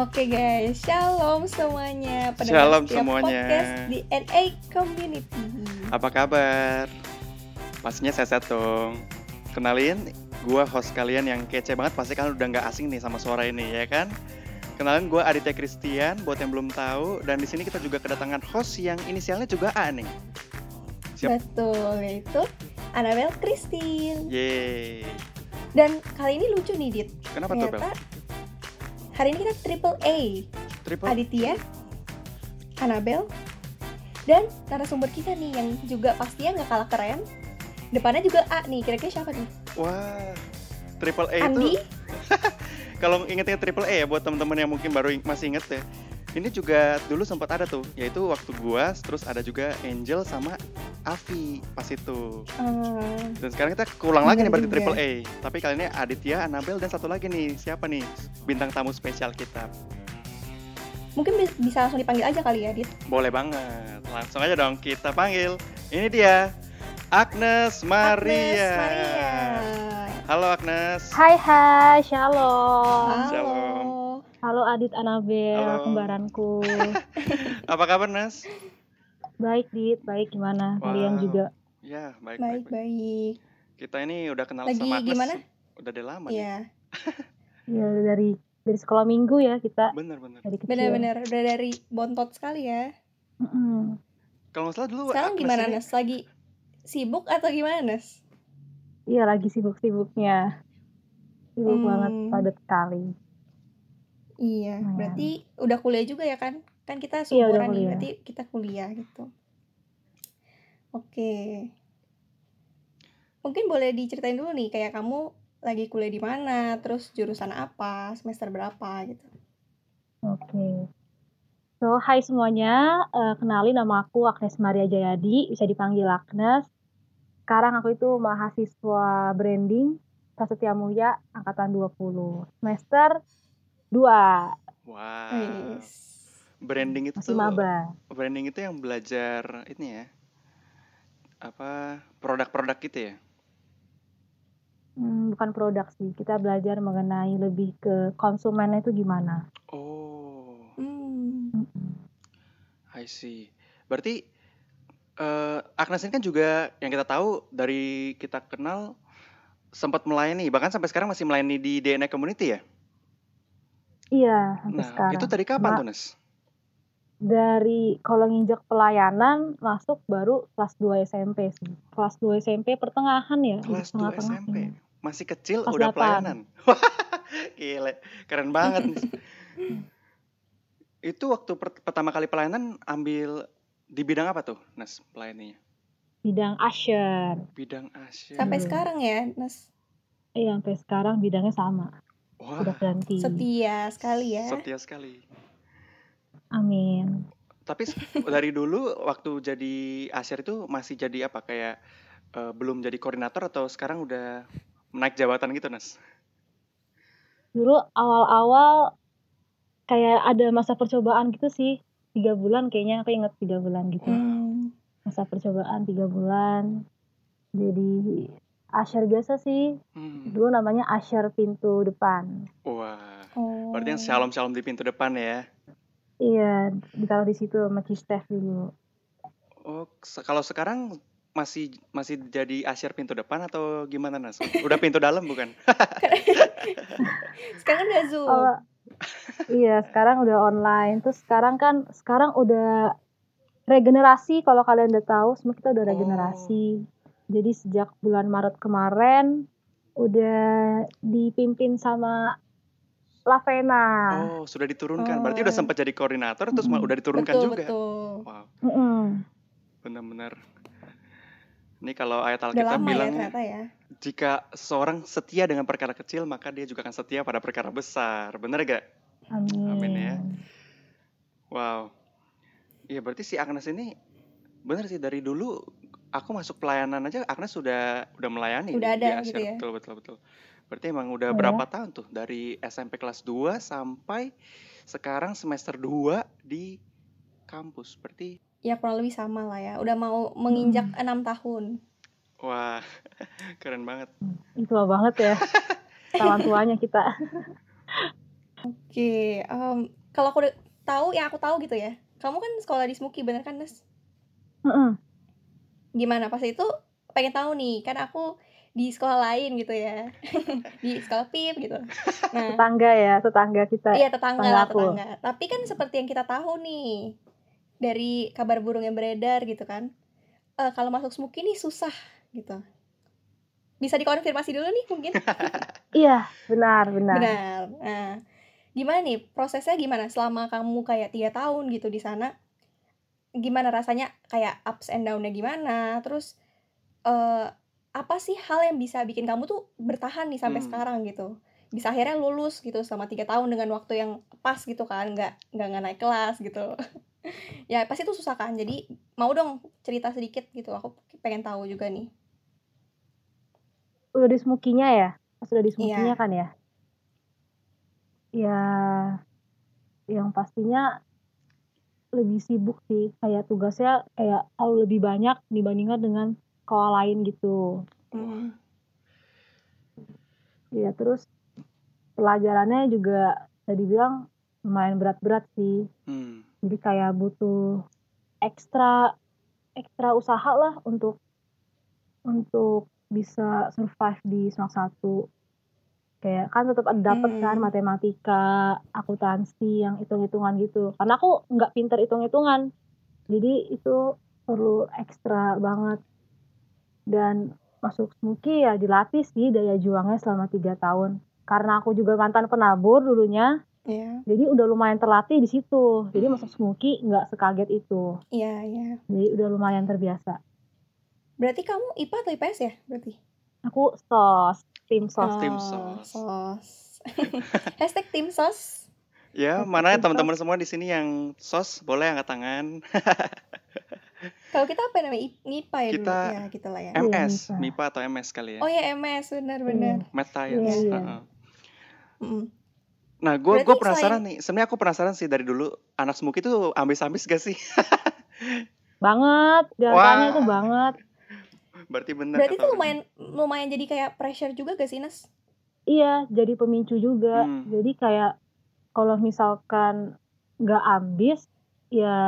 Oke guys, shalom semuanya. Pendengar Shalom semuanya. Podcast di NA Community. Apa kabar? Pastinya saya dong. Kenalin, gua host kalian yang kece banget. Pasti kalian udah nggak asing nih sama suara ini, ya kan? Kenalin, gua Aditya Christian. Buat yang belum tahu, dan di sini kita juga kedatangan host yang inisialnya juga A nih. Siap. Betul, yaitu Annabel Christine. Yeay. Dan kali ini lucu nih, Dit. Kenapa tuh, Bel? Hari ini kita triple A. Triple? Aditya, Annabel, dan narasumber kita nih yang juga pastinya nggak kalah keren. Depannya juga A nih, kira-kira siapa nih? Wah. Triple A Andi? itu kalau inget-inget triple A ya buat teman-teman yang mungkin baru masih inget ya. Ini juga dulu sempat ada tuh, yaitu waktu gua, terus ada juga Angel sama Avi pas itu. Eh, Dan sekarang kita ulang lagi nih berarti juga. triple A. Tapi kali ini Aditya, Annabel dan satu lagi nih siapa nih bintang tamu spesial kita? mungkin bi- bisa langsung dipanggil aja kali ya, Dit. Boleh banget. Langsung aja dong kita panggil. Ini dia Agnes Maria. Agnes Maria. Halo Agnes. Hai hai, shalom. Halo. Shalom. Halo Adit Anabel, Halo. kembaranku. Apa kabar Nes? baik Dit, baik gimana? Wow. Kalian juga? Ya baik baik. baik. Baik-baik. Kita ini udah kenal Lagi sama Agnes. gimana? Udah dari lama nih. Iya, Ya dari dari sekolah minggu ya kita Bener-bener. dari kecil. benar-benar udah dari bontot sekali ya. Mm-mm. Kalau nggak salah dulu Sekarang Agnes gimana, ini- Nes? Lagi sibuk atau gimana, Nes? Iya lagi sibuk-sibuknya. Sibuk Hmm. banget padat sekali. Iya, Lumayan. berarti udah kuliah juga ya kan? Kan kita Iya, seumuran nih, kuliah. berarti kita kuliah gitu. Oke. Mungkin boleh diceritain dulu nih, kayak kamu lagi kuliah di mana, terus jurusan apa, semester berapa gitu. Oke. So, hai semuanya. Eh, kenalin nama aku Agnes Maria Jayadi, bisa dipanggil Agnes. Sekarang aku itu mahasiswa branding Prasetya Mulia angkatan 20. Semester 2. Wah. Wis. Branding itu Masih tuh maba. branding itu yang belajar ini ya apa produk-produk gitu ya Hmm, bukan produk sih. Kita belajar mengenai lebih ke konsumennya itu gimana. oh Hmm. I see berarti eh Agnes ini kan juga yang kita tahu dari kita kenal sempat melayani bahkan sampai sekarang masih melayani di DNA Community ya Iya, sampai nah sekarang. itu dari kapan Ma- tuh Nes Dari kalau nginjek pelayanan masuk baru kelas 2 SMP sih. Kelas 2 SMP pertengahan ya, kelas 2 tengah-tengah SMP ini. masih kecil Kelas udah 8. pelayanan gile keren banget nih. itu waktu per- pertama kali pelayanan ambil di bidang apa tuh Nes pelayaninya Bidang usher. bidang Asia Sampai sekarang ya, Nes. Eh, sampai sekarang bidangnya sama. Wah Udah ganti. Setia sekali ya. setia sekali Amin. Tapi dari dulu waktu jadi Asyar itu masih jadi apa kayak eh, belum jadi koordinator atau sekarang udah naik jabatan gitu Nas? Dulu awal-awal kayak ada masa percobaan gitu sih. Tiga bulan kayaknya aku inget tiga bulan gitu. Hmm. Masa percobaan tiga bulan. Jadi usher biasa sih. Hmm. Dulu namanya usher pintu depan. Wah, Oh. berarti yang shalom shalom di pintu depan ya? Iya, ditaruh di situ sama Cistef dulu. Oh, se- kalau sekarang masih masih jadi Asyar pintu depan atau gimana Nas? Udah pintu dalam bukan? Sekarang udah Zoom. Oh, iya, sekarang udah online. Terus sekarang kan, sekarang udah regenerasi. Kalau kalian udah tahu, semua kita udah Oh. Jadi sejak bulan Maret kemarin udah dipimpin sama Lavena. Oh, sudah diturunkan. Berarti udah Oh. sempat jadi koordinator terus malah udah diturunkan betul, juga. betul. Wow, Mm-mm. benar-benar. Ini kalau ayat Alkitab ya bilang ya. jika seorang setia dengan perkara kecil, maka dia juga akan setia pada perkara besar. Bener gak? Amin. Amin ya. Wow. Iya berarti si Agnes ini bener sih dari dulu aku masuk pelayanan aja Agnes sudah udah melayani Udah di ada gitu ya? Betul betul betul. Berarti emang udah Oh ya? berapa tahun tuh dari SMP kelas 2 sampai sekarang semester 2 di kampus. Berarti Ya kurang lebih sama lah ya. Udah mau menginjak Hmm. enam tahun. wah keren banget. Tua banget ya. Tawan tuanya kita. Oke, em, kalau aku udah tahu, yang aku tahu gitu ya. Kamu kan sekolah di Smuki, bener kan, Nes? Mm-mm. Gimana pas itu pengen tahu nih, kan aku di sekolah lain gitu ya. di sekolah PIP gitu. Nah, Tetangga ya, tetangga kita. iya tetangga tetangga lah, aku. tetangga. Tapi kan seperti yang kita tahu nih dari kabar burung yang beredar gitu kan. eh, kalau masuk Smuki nih susah gitu. Bisa dikonfirmasi dulu nih mungkin? Iya, benar, benar. Benar. Nah, gimana nih prosesnya gimana selama kamu kayak tiga tahun gitu di sana? Gimana rasanya kayak ups and down-nya gimana? Terus eh apa sih hal yang bisa bikin kamu tuh bertahan nih sampai Hmm. sekarang gitu? Bisa akhirnya lulus gitu selama tiga tahun dengan waktu yang pas gitu kan, nggak nggak nggak naik kelas gitu. ya pasti itu susah kan. Jadi mau dong cerita sedikit gitu. Aku pengen tahu juga nih. Udah di smukinya ya? Pas udah di Iya. kan ya? Ya, yang pastinya lebih sibuk sih. Kayak tugasnya kayak jauh lebih banyak dibandingkan dengan sekolah lain gitu. Hmm. Iya, terus pelajarannya juga bisa dibilang lumayan berat-berat sih. Hmm. Jadi kayak butuh ekstra ekstra usaha lah untuk untuk bisa survive di semester 1. Kayak kan tetap ada dapet kan Hmm. matematika, akuntansi yang hitung-hitungan gitu. Karena aku nggak pinter hitung-hitungan. Jadi itu perlu ekstra banget. Dan masuk Smuki ya dilatih sih daya juangnya selama tiga tahun. Karena aku juga mantan penabur dulunya, Iya. jadi udah lumayan terlatih di situ. Jadi Hmm. masuk Smuki nggak sekaget itu. Iya, iya. Jadi udah lumayan terbiasa. Berarti kamu IPA atau IPS ya? Berarti. Aku sos, tim sos. Tim Oh, sos. sos. Hashtag tim sos. Ya, mana teman-teman semua di sini yang sos boleh angkat tangan. Kalau kita apa namanya? MIPA ya Kita dulu? Ya, gitu lah ya. MS, MIPA. MIPA atau MS kali ya. Oh ya MS, benar-benar. Iya. Math Iya, Science. iya. heeh. Mm. Nah, gue Berarti gue penasaran selain- nih. Sebenarnya aku penasaran sih dari dulu anak Smuki tuh ambis-ambis gak sih? Banget, tanya itu banget. Berarti bener Berarti itu lumayan lumayan jadi kayak pressure juga gak sih, Nes? Iya, jadi pemicu juga. Hmm. Jadi kayak kalau misalkan nggak ambis, ya,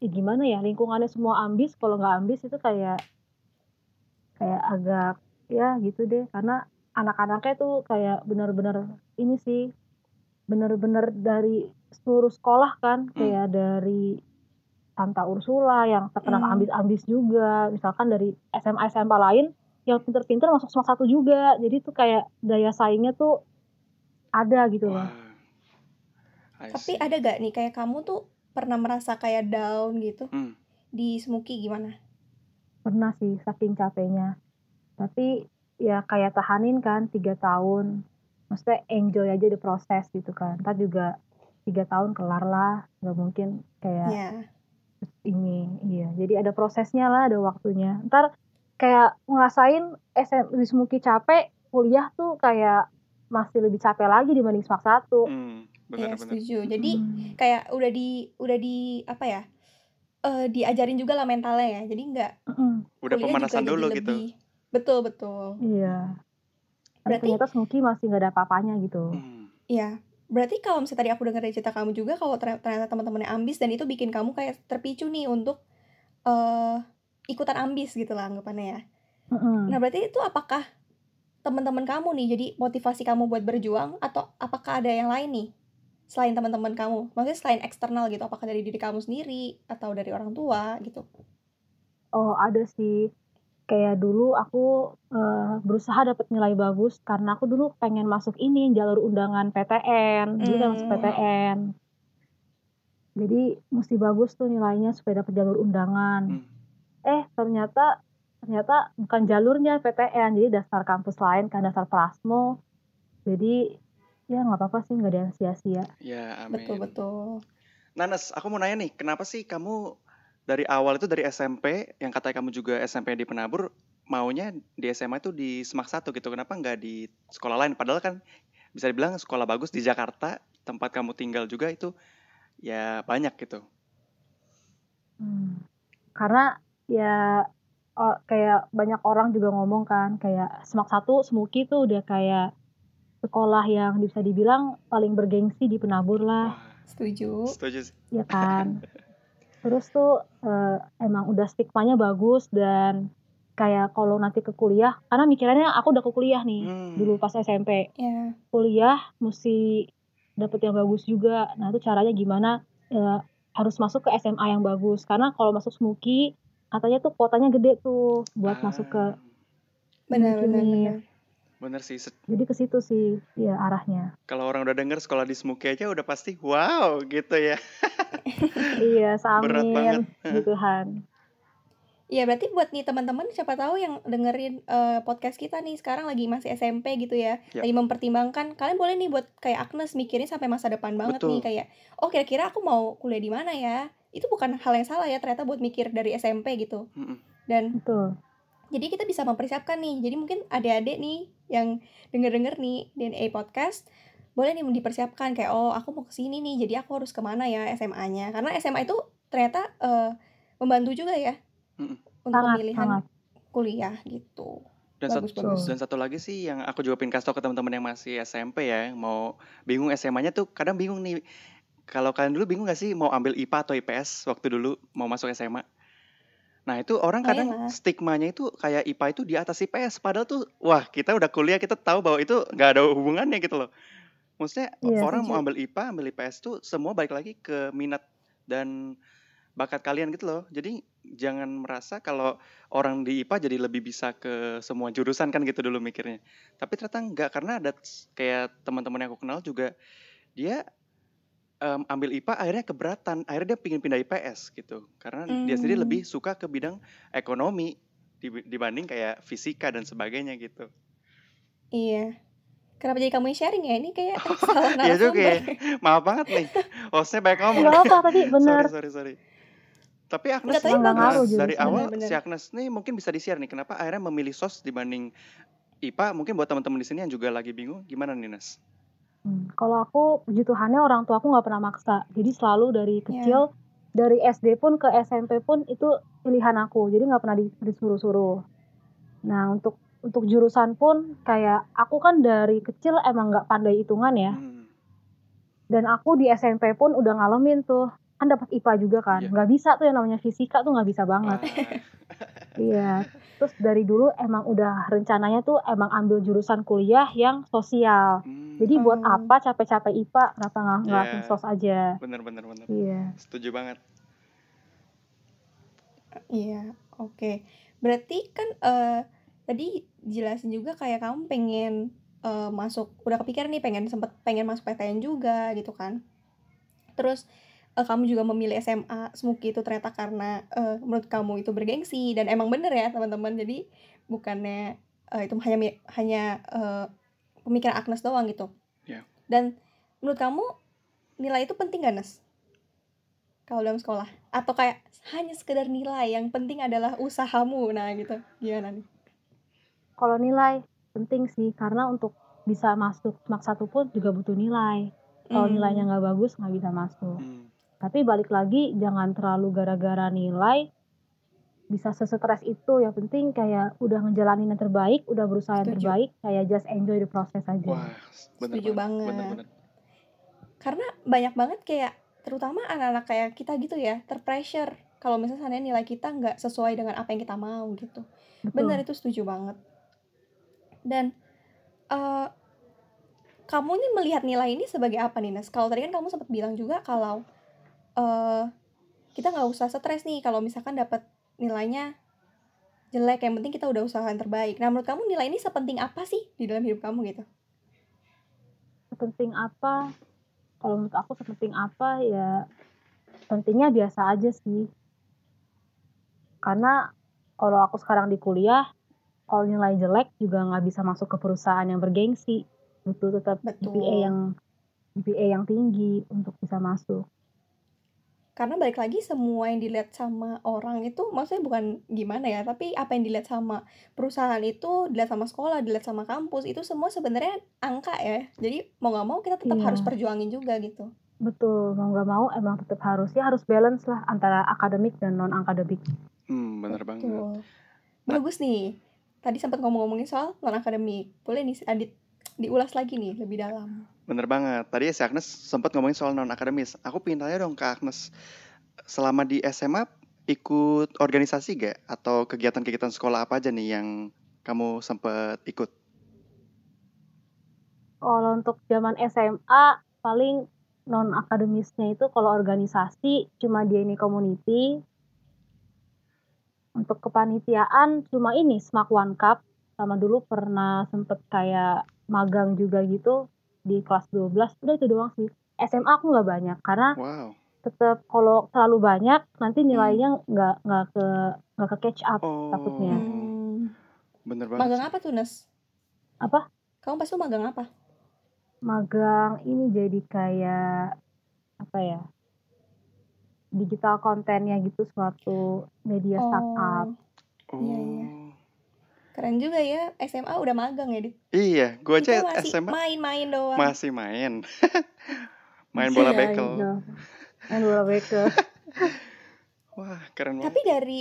ya gimana ya lingkungannya semua ambis. Kalau nggak ambis itu kayak kayak agak ya gitu deh. Karena anak-anaknya tuh kayak benar-benar ini sih, benar-benar dari seluruh sekolah kan, Hmm. kayak dari Santa Ursula yang terkenal Hmm. ambis-ambis juga. Misalkan dari SMA SMA lain yang pinter-pinter masuk semester satu juga. Jadi tuh kayak daya saingnya tuh ada gitu loh. Tapi ada gak nih kayak kamu tuh pernah merasa kayak down gitu Hmm. di Smuki gimana? Pernah sih saking capeknya. Tapi ya kayak tahanin kan tiga tahun. Maksudnya enjoy aja di proses gitu kan. Ntar juga tiga tahun kelar lah. Gak mungkin kayak Ya. Ini. Iya. Jadi ada prosesnya lah, ada waktunya. Ntar kayak ngerasain SM, di Smuki capek, kuliah tuh kayak masih lebih capek lagi dibanding semester satu. Hmm. Iya, Bener-bener. setuju. Jadi Hmm. kayak udah di udah di apa ya? eh diajarin juga lah mentalnya ya. Jadi nggak Mm-mm. Udah pemanasan juga dulu jadi gitu. lebih betul betul. Iya. Berarti ternyata Smuki masih nggak ada apa-apanya gitu. Hmm. Berarti kalau misalnya tadi aku dengar dari cerita kamu juga kalau ternyata, teman-temannya ambis dan itu bikin kamu kayak terpicu nih untuk eh ikutan ambis gitu lah anggapannya ya. Mm-mm. Nah, berarti itu apakah teman-teman kamu nih jadi motivasi kamu buat berjuang atau apakah ada yang lain nih selain teman-teman kamu? Maksudnya selain eksternal gitu, apakah dari diri kamu sendiri atau dari orang tua gitu? Oh ada sih. Kayak dulu aku eh, berusaha dapat nilai bagus karena aku dulu pengen masuk ini jalur undangan PTN. Dulu kan masuk Hmm. PTN. Jadi mesti bagus tuh nilainya supaya dapat jalur undangan. Hmm. Eh ternyata ternyata bukan jalurnya PTN, jadi daftar kampus lain kan daftar Prasmo. Jadi ya nggak apa-apa sih nggak ada yang sia-sia. Ya, Betul amin. betul. Nanes, aku mau nanya nih, kenapa sih kamu dari awal itu dari SMP, yang katanya kamu juga SMP di Penabur, maunya di SMA itu di Semak Satu gitu, kenapa nggak di sekolah lain? Padahal kan bisa dibilang sekolah bagus di Jakarta, tempat kamu tinggal juga itu ya banyak gitu. Hmm. Karena ya oh, kayak banyak orang juga ngomong kan kayak Semak satu Smuki tuh udah kayak sekolah yang bisa dibilang paling bergengsi di Penabur lah, Wah, Setuju. setuju ya kan. Terus tuh eh, emang udah stigmanya bagus dan kayak kalau nanti ke kuliah, karena mikirannya aku udah ke kuliah nih Hmm. dulu pas SMP. Ya. Kuliah mesti dapet yang bagus juga. Nah itu caranya gimana? Eh, harus masuk ke SMA yang bagus. Karena kalau masuk Smuki katanya tuh kuotanya gede tuh buat masuk ke Ah, bener sih. Jadi ke situ sih ya arahnya. Kalau orang udah denger sekolah di Smuki aja udah pasti wow gitu ya. Iya, Berat banget. samin Tuhan. Iya, berarti buat nih teman-teman siapa tahu yang dengerin eh, podcast kita nih sekarang lagi masih SMP gitu ya, Ya. lagi mempertimbangkan, kalian boleh nih buat kayak Agnes mikirin sampai masa depan banget nih Betul. kayak, oh kira-kira aku mau kuliah di mana ya? Itu bukan hal yang salah ya ternyata buat mikir dari SMP gitu. Mm-mm. Dan Betul. Jadi kita bisa mempersiapkan nih. Jadi mungkin adik-adik nih yang denger-denger nih DNA podcast boleh nih dipersiapkan kayak oh aku mau ke sini nih jadi aku harus ke mana ya SMA-nya karena SMA itu ternyata eh, membantu juga ya Mm-mm. untuk Sangat, pemilihan sangat. kuliah gitu Dan, bagus satu, bagus dan satu lagi sih yang aku juga pengen kasih tau ke teman-teman yang masih SMP ya, yang mau bingung SMA-nya tuh kadang bingung nih. Kalau kalian dulu bingung gak sih mau ambil IPA atau IPS waktu dulu mau masuk SMA? Nah itu orang kadang Ayolah. stigmanya itu kayak IPA itu di atas IPS, padahal tuh wah kita udah kuliah kita tahu bahwa itu nggak ada hubungannya gitu loh. Maksudnya Iya, orang mau ambil IPA, ambil IPS tuh semua balik lagi ke minat dan bakat kalian gitu loh. Jadi jangan merasa kalau orang di IPA jadi lebih bisa ke semua jurusan kan gitu dulu mikirnya. Tapi ternyata enggak karena ada kayak teman-teman yang aku kenal juga dia em, ambil IPA akhirnya keberatan, akhirnya dia pingin pindah IPS gitu. Karena dia sendiri Hmm. lebih suka ke bidang ekonomi dibanding kayak fisika dan sebagainya gitu. iya kenapa jadi kamu yang sharing ya ini kayak salah Iya juga ya. Maaf banget nih. Hostnya banyak ngomong. Enggak apa tapi bener. sorry, sorry, sorry. Tapi Agnes bagus ngaruh dari sih. awal Benar-benar. si Agnes nih mungkin bisa di-share nih kenapa akhirnya memilih SOS dibanding IPA mungkin buat teman-teman di sini yang juga lagi bingung gimana nih Nes? Hmm, kalau aku puji Tuhannya orang tua aku nggak pernah maksa. Jadi selalu dari ya kecil, dari SD pun ke SMP pun itu pilihan aku. Jadi nggak pernah di- disuruh-suruh. Nah untuk untuk jurusan pun kayak aku kan dari kecil emang nggak pandai hitungan ya. Hmm, Dan aku di SMP pun udah ngalamin tuh kan dapat IPA juga kan. iya. Nggak bisa tuh yang namanya fisika tuh nggak bisa banget. Iya. Terus dari dulu emang udah rencananya tuh emang ambil jurusan kuliah yang sosial. hmm, Jadi buat oh apa capek-capek IPA, kenapa nggak ngelakuin sos aja? bener bener bener. Iya. Setuju banget. iya oke berarti kan eh, tadi jelasin juga kayak kamu pengen eh, masuk udah kepikiran nih pengen sempet pengen masuk PTN juga gitu kan terus eh, kamu juga memilih SMA Smuki itu ternyata karena eh, menurut kamu itu bergengsi dan emang bener ya teman-teman. Jadi bukannya eh, itu hanya hanya eh, pemikiran Agnes doang gitu. Ya. dan menurut kamu nilai itu penting gak Nes? Kalau dalam sekolah? Atau kayak hanya sekedar nilai yang penting adalah usahamu? Nah gitu. Gimana nih? Kalau nilai penting sih. Karena untuk bisa masuk mak satu pun juga butuh nilai. Kalau nilainya Hmm, nggak bagus nggak bisa masuk. Hmm, Tapi balik lagi jangan terlalu gara-gara nilai bisa sesetres itu. Yang penting kayak udah ngejalanin yang terbaik, udah berusaha yang setuju terbaik, kayak just enjoy the process aja. wah bener setuju banget bener banget bener. karena banyak banget kayak terutama anak-anak kayak kita gitu ya terpressure kalau misalnya seandainya nilai kita nggak sesuai dengan apa yang kita mau gitu benar Betul. itu setuju banget dan eh kamu nih melihat nilai ini sebagai apa nih Nes? Kalau tadi kan kamu sempat bilang juga kalau eh kita nggak usah stres nih kalau misalkan dapat nilainya jelek yang penting kita udah usaha yang terbaik. Nah menurut kamu nilai ini sepenting apa sih di dalam hidup kamu gitu? Sepenting apa? Kalau menurut aku sepenting apa ya pentingnya biasa aja sih. Karena kalau aku sekarang di kuliah, kalau nilai jelek juga nggak bisa masuk ke perusahaan yang bergengsi. Butuh tetap GPA Betul. yang GPA yang tinggi untuk bisa masuk. Karena balik lagi semua yang dilihat sama orang itu maksudnya bukan gimana ya, tapi apa yang dilihat sama perusahaan itu, dilihat sama sekolah, dilihat sama kampus itu semua sebenarnya angka ya. Jadi mau nggak mau kita tetap harus Iya, perjuangin juga gitu. betul. Mau nggak mau emang tetap harus ya harus balance lah antara akademik dan non akademik. Hmm, bener banget. Betul. Nah, Bagus nih. Tadi sempat ngomong-ngomongin soal non akademik. Boleh nih Adit diulas lagi nih lebih dalam. Bener banget. Tadi si Agnes sempat ngomongin soal non akademis. Aku pengen tanya dong ke Agnes, selama di SMA ikut organisasi gak? Atau kegiatan-kegiatan sekolah apa aja nih yang kamu sempat ikut? Kalau untuk zaman SMA paling non akademisnya itu kalau organisasi cuma di ini community. Untuk kepanitiaan cuma ini Smack One Cup sama dulu pernah sempet kayak magang juga gitu di kelas 12 udah itu doang sih. SMA aku nggak banyak karena Wow. tetap kalau terlalu banyak nanti Hmm. nilainya nggak nggak ke nggak ke catch up takutnya. Oh, Hmm. bener banget. Magang apa tuh, Nes? Apa? Kamu pas lu magang apa? Magang ini jadi kayak apa ya? Digital kontennya gitu suatu media startup. Oh, iya iya. Keren juga ya. SMA udah magang ya, Dit. Iya, gue Kita aja masih SMA main-main doang. masih main. main bola bekel. gitu. Main bola bekel. Wah, keren banget. Tapi dari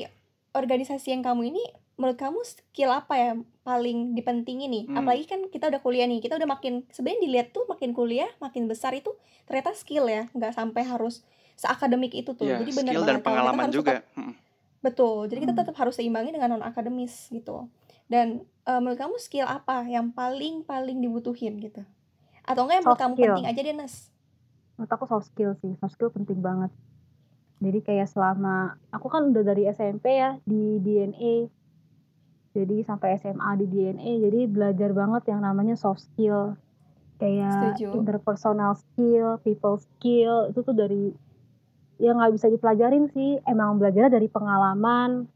organisasi yang kamu ini, menurut kamu skill apa ya paling dipentingin nih? Hmm. Apalagi kan kita udah kuliah nih, kita udah makin sebenarnya dilihat tuh makin kuliah, makin besar itu ternyata skill ya, nggak sampai harus seakademik itu tuh. Ya, Jadi benar skill banget dan kita pengalaman juga. tetap Mm. betul. Jadi kita Hmm. tetap harus seimbangi dengan non akademis gitu. Dan eh, menurut kamu skill apa yang paling paling dibutuhin gitu? Atau enggak yang menurut kamu skill. penting aja deh, Nes? Menurut aku soft skill sih, soft skill penting banget. Jadi kayak selama aku kan udah dari SMP ya di DNA. Jadi sampai SMA di DNA, jadi belajar banget yang namanya soft skill. Kayak Setuju. interpersonal skill, people skill, itu tuh dari ya nggak bisa dipelajarin sih. Emang belajarnya dari pengalaman.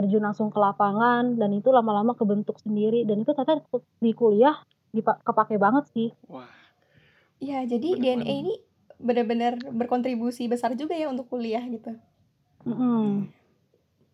Terjun langsung ke lapangan, dan itu lama-lama kebentuk sendiri. Dan itu ternyata di kuliah dipa- kepake banget sih. Wah, Iya, jadi Bener DNA banget. ini benar-benar berkontribusi besar juga ya untuk kuliah gitu. Mm-mm.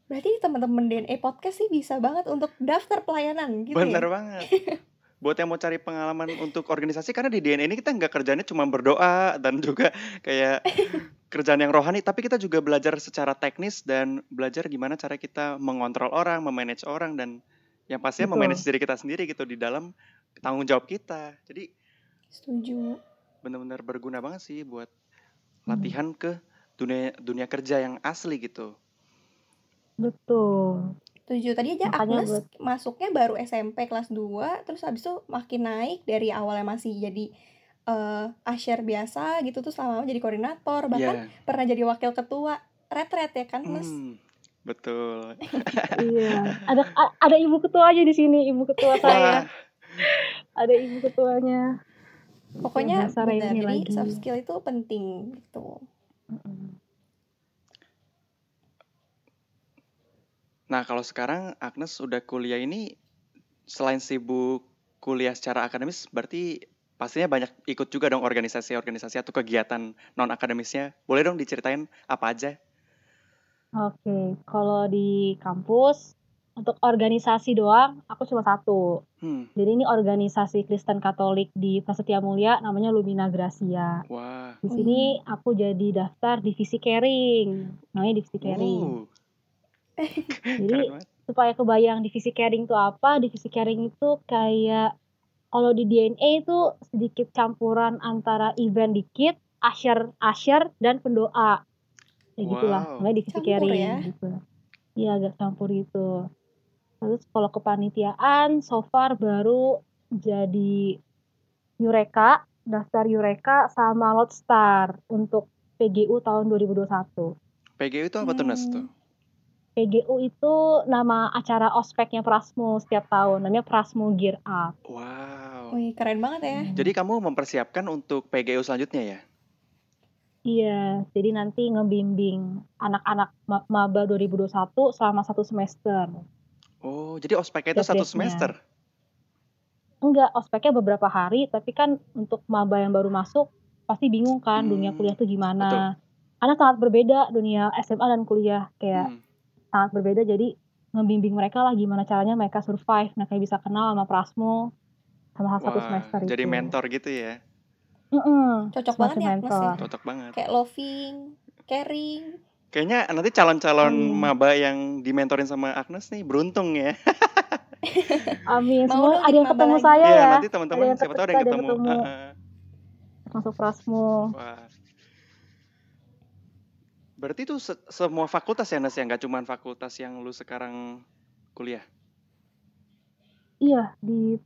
Berarti teman-teman DNA podcast sih bisa banget untuk daftar pelayanan gitu bener ya. banget. Buat yang mau cari pengalaman untuk organisasi, karena di DNA ini kita nggak kerjanya cuma berdoa dan juga kayak kerjaan yang rohani, tapi kita juga belajar secara teknis dan belajar gimana cara kita mengontrol orang, memanage orang, dan yang pastinya Betul. memanage diri kita sendiri gitu di dalam tanggung jawab kita. Jadi Setuju. benar-benar berguna banget sih buat Hmm. latihan ke dunia dunia kerja yang asli gitu. Betul. Setuju. Tadi aja Makanya Agnes buat masuknya baru SMP kelas 2, terus habis itu makin naik dari awalnya masih jadi eh usher biasa gitu terus lama-lama jadi koordinator, bahkan Iya. pernah jadi wakil ketua retret ya kan, Mas? Hmm, betul. Iya, ada ada ibu ketua aja di sini, ibu ketua saya. Ada ibu ketuanya. Pokoknya benar. Jadi lagi. soft skill itu penting gitu. Nah, kalau sekarang Agnes udah kuliah ini selain sibuk kuliah secara akademis, berarti pastinya banyak ikut juga dong organisasi-organisasi atau kegiatan non akademisnya. Boleh dong diceritain apa aja? Oke, kalau di kampus untuk organisasi doang, aku cuma satu. Hmm, Jadi ini organisasi Kristen Katolik di Prasetya Mulia, namanya Lumina Gracia. wah, Di sini Wih. aku jadi daftar divisi caring, namanya divisi caring. uh, Jadi supaya kebayang divisi caring itu apa, divisi caring itu kayak kalau di DNA itu sedikit campuran antara event dikit, usher, usher dan pendoa. Ya gitulah, Wow, namanya divisi Campur caring ya. gitu. Iya agak campur gitu. Terus kalau kepanitiaan, so far baru jadi Eureka, daftar Eureka sama Lodestar untuk PGU tahun 2021. PGU itu apa tuh Nes tuh? PGU itu nama acara ospeknya Prasmo setiap tahun, namanya Prasmo Gear Up. Wow. Wih, keren banget ya. Hmm. Jadi kamu mempersiapkan untuk PGU selanjutnya ya? Iya, jadi nanti ngebimbing anak-anak ma- maba 2021 selama satu semester. Oh, jadi ospeknya itu satu semester? Enggak, ospeknya beberapa hari, tapi kan untuk maba yang baru masuk pasti bingung kan dunia Hmm, kuliah tuh betul. gimana. Karena sangat berbeda dunia SMA dan kuliah, kayak Hmm, sangat berbeda. Jadi ngebimbing mereka lah gimana caranya mereka survive, mereka bisa kenal sama Prasmo sama satu wah, semester jadi itu. mentor gitu ya? Mm-mm, Cocok banget ya Agnes ya. mentor. Cocok banget. Kayak loving, caring. Kayaknya nanti calon-calon Hmm. maba yang dimentorin sama Agnes nih beruntung ya. Amin. Mau Semua ada yang ketemu lagi. saya Iya, ya. nanti teman-teman siapa tahu ada yang ada yang ketemu. ketemu Heeh. masuk Prasmo. Wah. Berarti itu se- semua fakultas ya Nes ya, nggak cuma fakultas yang lu sekarang kuliah. Iya, di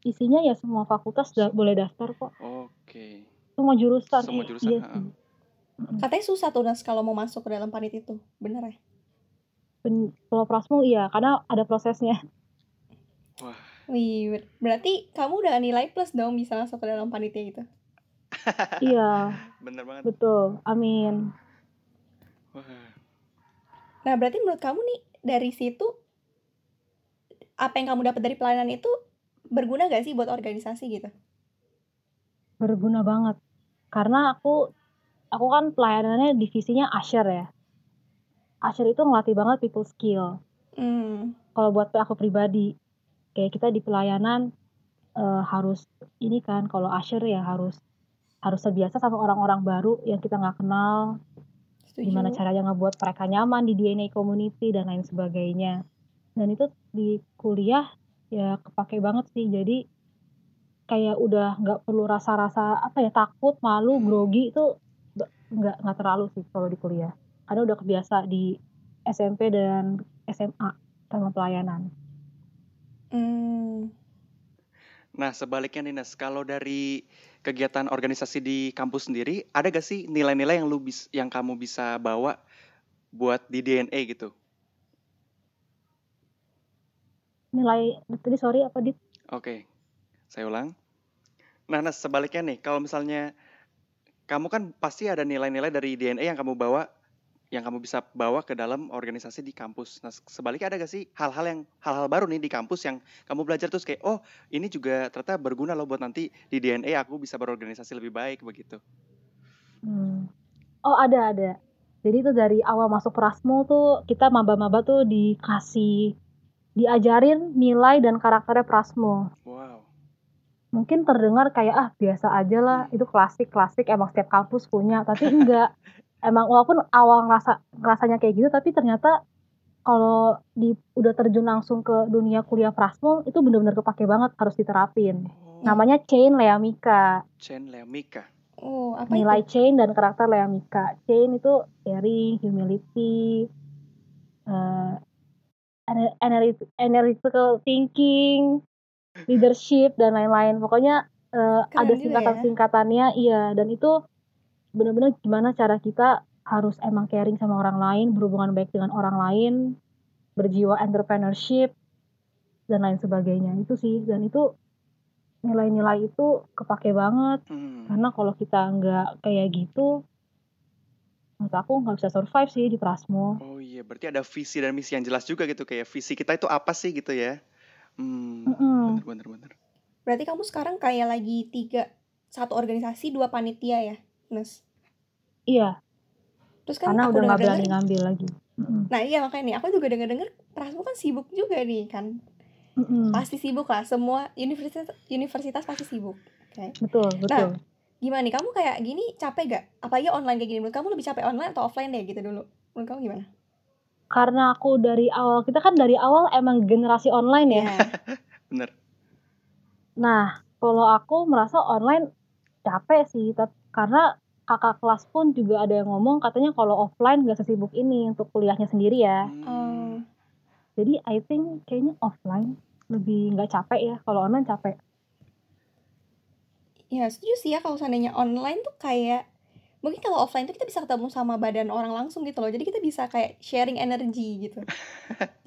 isinya ya semua fakultas da- boleh daftar kok. Oke. Semua jurusan. Semua Iya, jurusan, iya. Mm-mm. Katanya susah tuh Nas kalau mau masuk ke dalam panit itu. Bener ya? Ben- Kalau Prasmo iya, karena ada prosesnya. Wah. Wih, ber- berarti kamu udah nilai plus dong bisa masuk ke dalam panitia gitu. Iya, Bener banget. betul. Amin. Wah. Nah, berarti menurut kamu nih dari situ apa yang kamu dapat dari pelayanan itu berguna gak sih buat organisasi gitu? Berguna banget. Karena aku aku kan pelayanannya divisinya Asher ya. Asher itu ngelatih banget people skill. Hmm. Kalau buat aku pribadi, kayak kita di pelayanan eh, harus ini kan kalau Asher ya harus harus terbiasa sama orang-orang baru yang kita nggak kenal, Setuju. gimana caranya ngebuat mereka nyaman di DNA community dan lain sebagainya. Dan itu di kuliah ya kepake banget sih. Jadi kayak udah nggak perlu rasa-rasa apa ya takut, malu, grogi itu nggak nggak terlalu sih kalau di kuliah. Karena udah kebiasa di SMP dan SMA sama pelayanan. Hmm. Nah, sebaliknya nih Nes, kalau dari kegiatan organisasi di kampus sendiri, ada gak sih nilai-nilai yang lu bis, yang kamu bisa bawa buat di DNA gitu? Nilai tadi sorry apa dit? Oke, saya ulang. Nah, Nes, sebaliknya nih, kalau misalnya kamu kan pasti ada nilai-nilai dari DNA yang kamu bawa, yang kamu bisa bawa ke dalam organisasi di kampus. Nah, sebaliknya ada gak sih hal-hal yang hal-hal baru nih di kampus yang kamu belajar terus kayak, oh ini juga ternyata berguna loh buat nanti di DNA aku bisa berorganisasi lebih baik begitu. Hmm. Oh ada ada. Jadi itu dari awal masuk Prasmo tuh kita maba-maba tuh dikasih diajarin nilai dan karakternya Prasmo. Wow. Mungkin terdengar kayak ah biasa aja lah, itu klasik-klasik emang setiap kampus punya, tapi enggak. Emang walaupun awal ngerasa ngerasanya kayak gitu, tapi ternyata kalau di udah terjun langsung ke dunia kuliah Prasmo itu bener-bener kepake banget harus diterapin. Oh, Namanya Chain Leamika. Chen Leamika. Oh, apa nilai itu? chain dan karakter Leamika. Chain itu caring, humility, uh, ana- analyt- analytical thinking, leadership dan lain-lain. Pokoknya uh, Keren ada ya. singkatan-singkatannya, iya. Dan itu benar-benar gimana cara kita harus emang caring sama orang lain, berhubungan baik dengan orang lain, berjiwa entrepreneurship dan lain sebagainya. Itu sih. Dan itu nilai-nilai itu kepake banget Hmm. karena kalau kita nggak kayak gitu menurut aku nggak bisa survive sih di Prasmo Oh iya, berarti ada visi dan misi yang jelas juga gitu kayak visi kita itu apa sih gitu ya? Hmm, bener bener bener. Berarti kamu sekarang kayak lagi tiga, satu organisasi, dua panitia ya, Nes? iya Terus kan karena aku udah nggak berani ngambil lagi nah iya makanya nih, aku juga denger-denger Prasmo kan sibuk juga nih kan. Mm-mm. Pasti sibuk lah, semua universitas universitas pasti sibuk. Oke. betul betul Gimana nih, kamu kayak gini capek gak? Apalagi online kayak gini, menurut kamu lebih capek online atau offline deh gitu dulu? Menurut kamu gimana? karena aku dari awal kita kan dari awal emang generasi online ya Iya. Bener. nah kalau aku merasa online capek sih tap- karena kakak kelas pun juga ada yang ngomong katanya kalau offline gak sesibuk ini untuk kuliahnya sendiri ya. Oh. Hmm. jadi I think kayaknya offline lebih nggak capek ya. Kalau online capek. Ya setuju sih ya kalau seandainya online tuh kayak mungkin kalau offline tuh kita bisa ketemu sama badan orang langsung gitu loh. Jadi kita bisa kayak sharing energi gitu.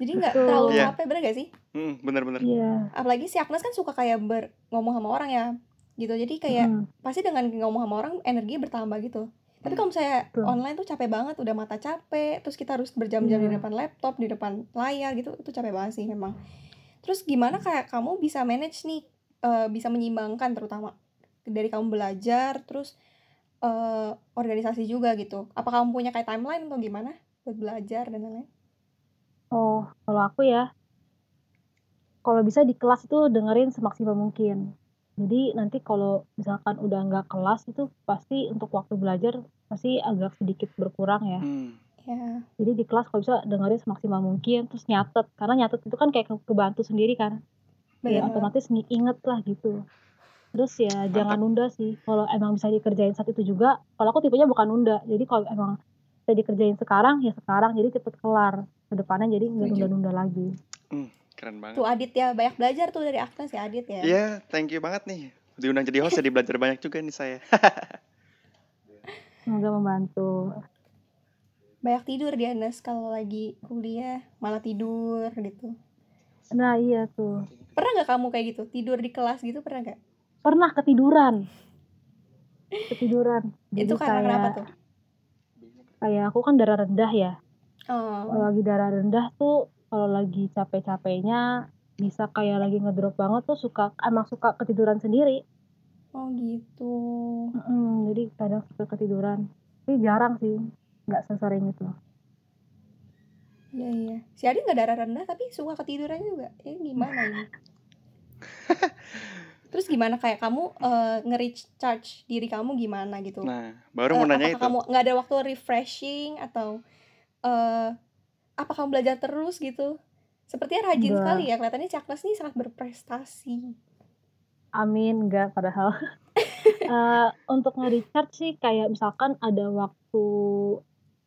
Jadi nggak terlalu Iya. capek bener gak sih? Hmm, bener bener. iya. Apalagi si Agnes kan suka kayak ber ngomong sama orang ya gitu jadi kayak Mm-mm. pasti dengan ngomong sama orang energi bertambah gitu tapi Hmm. kalau misalnya Betul. online tuh capek banget udah mata capek terus kita harus berjam-jam di Iya. depan laptop di depan layar gitu itu capek banget sih memang terus gimana kayak kamu bisa manage nih eh, bisa menyimbangkan terutama dari kamu belajar terus eh, organisasi juga gitu apa kamu punya kayak timeline atau gimana buat belajar dan lain-lain Oh, kalau aku ya, kalau bisa di kelas itu dengerin semaksimal mungkin. Jadi nanti kalau misalkan udah nggak kelas itu pasti untuk waktu belajar pasti agak sedikit berkurang ya. Hmm. Ya. Jadi di kelas kalau bisa dengerin semaksimal mungkin, terus nyatet. Karena nyatet itu kan kayak ke kebantu sendiri kan. Ya Bener banget. otomatis inget lah gitu. Terus ya jangan Mantap. nunda sih. Kalau emang bisa dikerjain saat itu juga, kalau aku tipenya bukan nunda. Jadi kalau emang bisa dikerjain sekarang, ya sekarang. Jadi cepet kelar. Ke depannya jadi nggak nunda-nunda lagi. Hmm, keren banget. Tuh Adit ya, banyak belajar tuh dari Agnes ya Adit ya. Iya, thank you banget nih. Diundang jadi host jadi belajar banyak juga nih saya. Semoga membantu. Banyak tidur dia Nes kalau lagi kuliah, malah tidur gitu. Nah iya tuh. Pernah nggak kamu kayak gitu? Tidur di kelas gitu pernah nggak? Pernah ketiduran. Ketiduran. Jadi Itu karena kenapa kayak tuh? kayak aku kan darah rendah ya. Oh, Kalau lagi darah rendah tuh kalau lagi capek-capeknya bisa kayak lagi ngedrop banget tuh suka emang suka ketiduran sendiri. oh gitu. Mm, jadi kadang suka ketiduran. Tapi jarang sih, nggak sesering itu. Iya iya. Si Adit nggak darah rendah tapi suka ketiduran juga. Ya gimana ini? Terus gimana kayak kamu eh, nge-recharge diri kamu gimana gitu? Nah, baru mau nanya apakah itu. kamu nggak ada waktu refreshing atau eh apa kamu belajar terus gitu? Sepertinya rajin Enggak. sekali ya kelihatannya Caknas nih sangat berprestasi. Amin, enggak padahal. Eh, untuk nge-recharge sih kayak misalkan ada waktu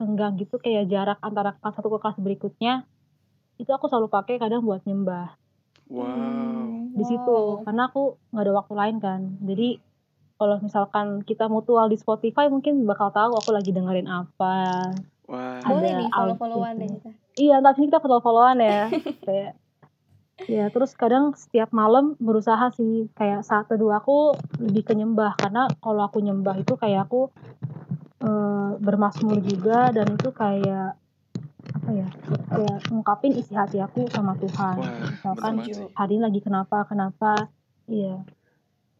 senggang gitu kayak jarak antara kelas satu ke kelas berikutnya itu aku selalu pakai kadang buat nyembah Wow. Hmm, di situ wow. karena aku nggak ada waktu lain kan jadi kalau misalkan kita mutual di Spotify mungkin bakal tahu aku lagi dengerin apa Wah. Boleh nih follow-followan deh kita. iya tapi kita follow followan ya. Kayak ya terus kadang setiap malam berusaha sih kayak saat teduh aku lebih ke nyembah. Karena kalau aku nyembah itu kayak aku eh, bermasmur juga dan itu kayak apa ya kayak ngungkapin isi hati aku sama Tuhan. Wah, misalkan hari ini lagi kenapa kenapa. Iya.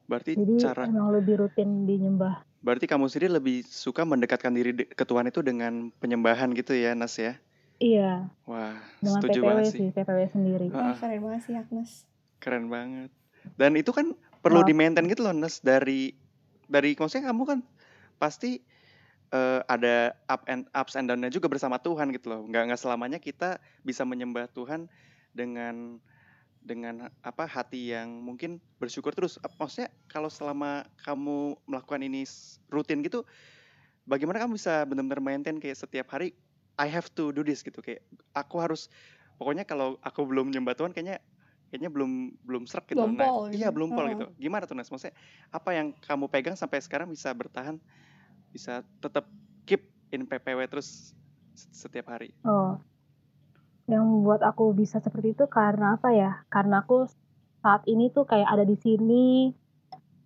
Berarti jadi cara emang lebih rutin di nyembah berarti kamu sendiri lebih suka mendekatkan diri de- ke Tuhan itu dengan penyembahan gitu ya, Nas ya? iya Wah, dengan setuju PPW banget sih. sih PPW sendiri Wah, Heeh, keren banget sih Agnes. keren banget. Dan itu kan perlu Wah, di maintain gitu loh, Nas, dari dari maksudnya kamu kan pasti eh, ada up and ups and down-nya juga bersama Tuhan gitu loh. Nggak nggak selamanya kita bisa menyembah Tuhan dengan dengan apa hati yang mungkin bersyukur terus. Maksudnya kalau selama kamu melakukan ini rutin gitu, bagaimana kamu bisa benar-benar maintain kayak setiap hari I have to do this gitu kayak aku harus pokoknya kalau aku belum nyembah Tuhan kayaknya kayaknya belum belum serak gitu. Belum Nah, pol iya gitu. belum pol gitu. Gimana tuh Nas? Maksudnya apa yang kamu pegang sampai sekarang bisa bertahan bisa tetap keep in PPW terus setiap hari? oh yang membuat aku bisa seperti itu karena apa ya? Karena aku saat ini tuh kayak ada di sini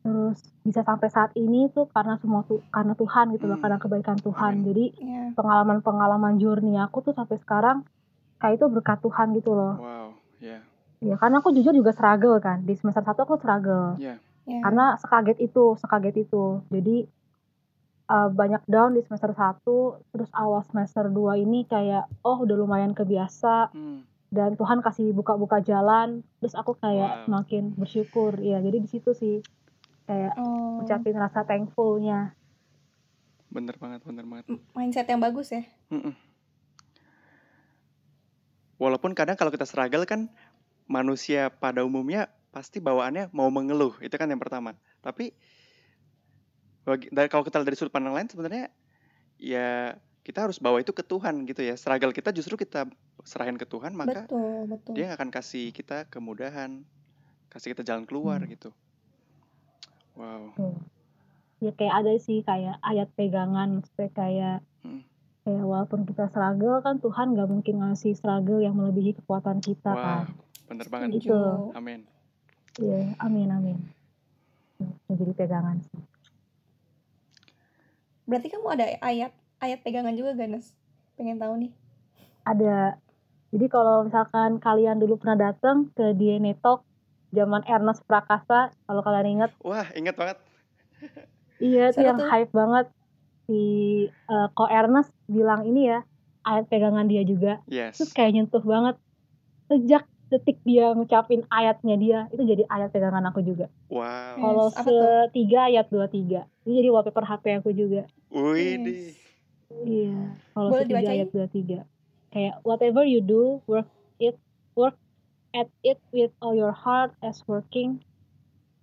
terus bisa sampai saat ini tuh karena semua tuh karena Tuhan gitu loh Hmm, karena kebaikan Tuhan. Amin. jadi Iya. pengalaman-pengalaman journey aku tuh sampai sekarang kayak itu berkat Tuhan gitu loh. Wow, ya, ya karena aku jujur juga struggle kan. Di semester satu aku struggle. Ya, Iya. karena sekaget itu sekaget itu. Jadi uh, banyak down di semester 1 terus awal semester 2 ini kayak oh udah lumayan kebiasa hmm, dan Tuhan kasih buka-buka jalan terus aku wow, kayak semakin bersyukur ya jadi di situ sih kayak Oh, ucapin rasa thankfulnya bener banget, bener banget. m- mindset yang bagus ya. Mm-mm. Walaupun kadang kalau kita struggle kan manusia pada umumnya pasti bawaannya mau mengeluh, itu kan yang pertama. Tapi bagi, dari kalau kita dari sudut pandang lain sebenarnya ya kita harus bawa itu ke Tuhan gitu ya. Struggle kita justru kita serahin ke Tuhan, maka Betul, betul. dia akan kasih kita kemudahan, kasih kita jalan keluar Hmm, gitu. Wow. ya kayak ada sih kayak ayat pegangan supaya kayak Mm. kayak walaupun kita struggle kan Tuhan nggak mungkin ngasih struggle yang melebihi kekuatan kita Wah, kan bener banget. Setuju. itu Amin. ya amin amin Tuh, jadi pegangan sih Berarti kamu ada ayat ayat pegangan juga gak, Nes? Pengen tahu nih. ada jadi kalau misalkan kalian dulu pernah datang ke DNA Talk zaman Ernest Prakasa kalau kalian ingat Wah, ingat banget. iya itu yang tuh. hype banget si eh, Ko Ernest bilang ini ya ayat pegangan dia juga Yes. terus kayak nyentuh banget sejak detik dia ngucapin ayatnya dia itu jadi ayat pegangan aku juga Wow. kalau Yes, setiga ayat dua tiga ini jadi wallpaper HP aku juga Wih, Yes. Iya, kalau Boleh 1 dibacain? ayat 23. Kayak whatever you do, work it work at it with all your heart as working